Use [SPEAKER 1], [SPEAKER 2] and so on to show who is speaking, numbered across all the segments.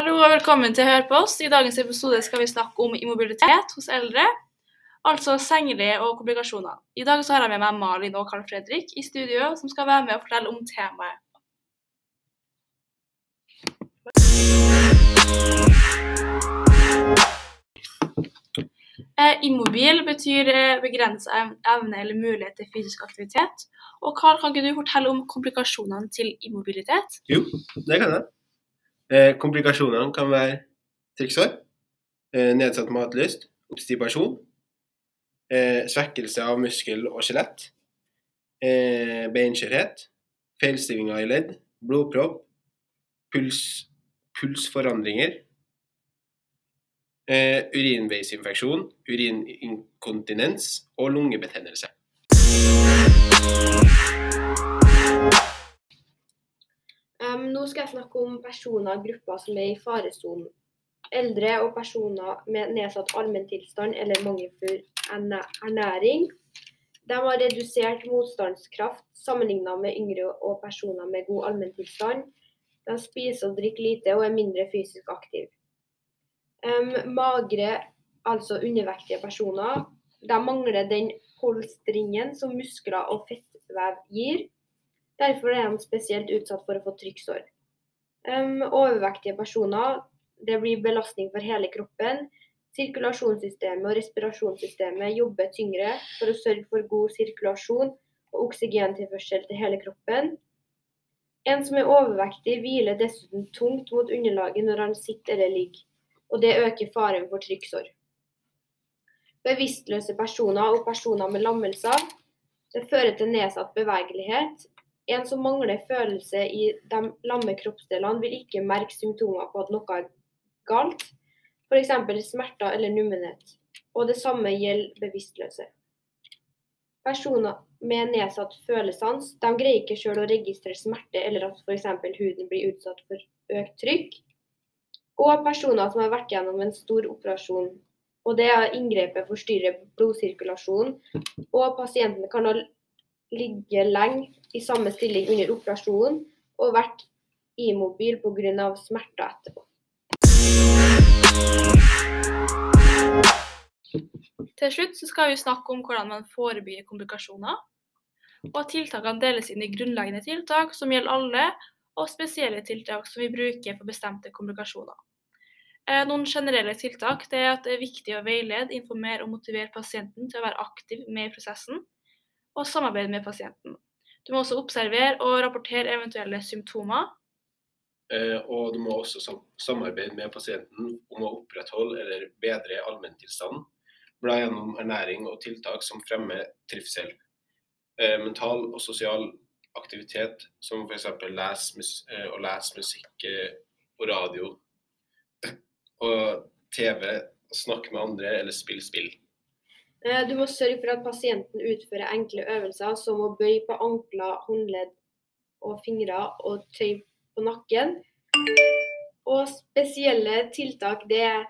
[SPEAKER 1] Hallo og velkommen til Hør på oss. I dagens episode skal vi snakke om immobilitet hos eldre. Altså sengeleie og komplikasjoner. I dag så har jeg med meg Malin og Carl Fredrik i studio, som skal være med og fortelle om temaet. Eh, immobil betyr eh, begrensa evne eller mulighet til fysisk aktivitet. Og Carl, kan ikke du fortelle om komplikasjonene til immobilitet?
[SPEAKER 2] Jo, det kan jeg. Eh, komplikasjonene kan være trikksår, eh, nedsatt matlyst, obstipasjon, eh, svekkelse av muskel og skjelett, eh, beinskjørhet, feilstivning i ledd, blodpropp, puls, pulsforandringer, eh, urinveisinfeksjon, urininkontinens og lungebetennelse.
[SPEAKER 3] Snakke om personer og grupper som er i faresonen. Eldre og personer med nedsatt allmenntilstand eller mangelfull ernæring. De har redusert motstandskraft sammenlignet med yngre og personer med god allmenntilstand. De spiser og drikker lite og er mindre fysisk aktive. Um, magre, altså undervektige personer, de mangler den polstringen som muskler og fettvev gir. Derfor er de spesielt utsatt for å få trykksår. Um, overvektige personer, det blir belastning for hele kroppen. Sirkulasjonssystemet og respirasjonssystemet jobber tyngre for å sørge for god sirkulasjon og oksygentilførsel til hele kroppen. En som er overvektig, hviler dessuten tungt mot underlaget når han sitter eller ligger, og det øker faren for trykksår. Bevisstløse personer og personer med lammelser, det fører til nedsatt bevegelighet, en som mangler følelse i de lamme kroppsdelene, vil ikke merke symptomer på at noe er galt, f.eks. smerter eller nummenhet. Og det samme gjelder bevisstløse. Personer med nedsatt følesans de greier ikke selv å registrere smerte eller at f.eks. huden blir utsatt for økt trykk. Og personer som har vært gjennom en stor operasjon, og det inngrepet forstyrrer blodsirkulasjonen, og pasienten kan ha ligge lenge i samme stilling under operasjonen og vært immobil pga. smerter etterpå.
[SPEAKER 1] Til slutt skal vi snakke om hvordan man forebygger komplikasjoner. Og tiltakene deles inn i grunnleggende tiltak som gjelder alle, og spesielle tiltak som vi bruker for bestemte komplikasjoner. Eh, Noen generelle tiltak er at det er viktig å veilede, informere og motivere pasienten til å være aktiv med i prosessen, og samarbeide med pasienten. Du må også observere og rapportere eventuelle symptomer.
[SPEAKER 2] Eh, og du må også sam samarbeide med pasienten om å opprettholde eller bedre allmenntilstanden. Bla gjennom ernæring og tiltak som fremmer trivsel. Eh, mental og sosial aktivitet som f.eks. Eh, å lese musikk og radio. Og TV, snakke med andre eller spille spill.
[SPEAKER 3] Eh, Du må sørge for at pasienten utfører enkle øvelser som å bøye på ankler, håndledd og fingre og tøy på nakken. Og spesielle tiltak det er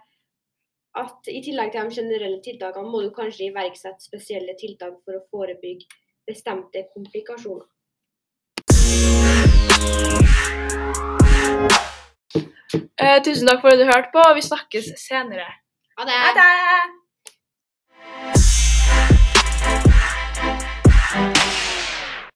[SPEAKER 3] at i tillegg til de generelle tiltakene må du kanskje iverksette spesielle tiltak for å forebygge bestemte komplikasjoner.
[SPEAKER 1] Eh, tusen takk for at du hørte på, og vi snakkes senere.
[SPEAKER 3] Ha det!
[SPEAKER 1] Ha det!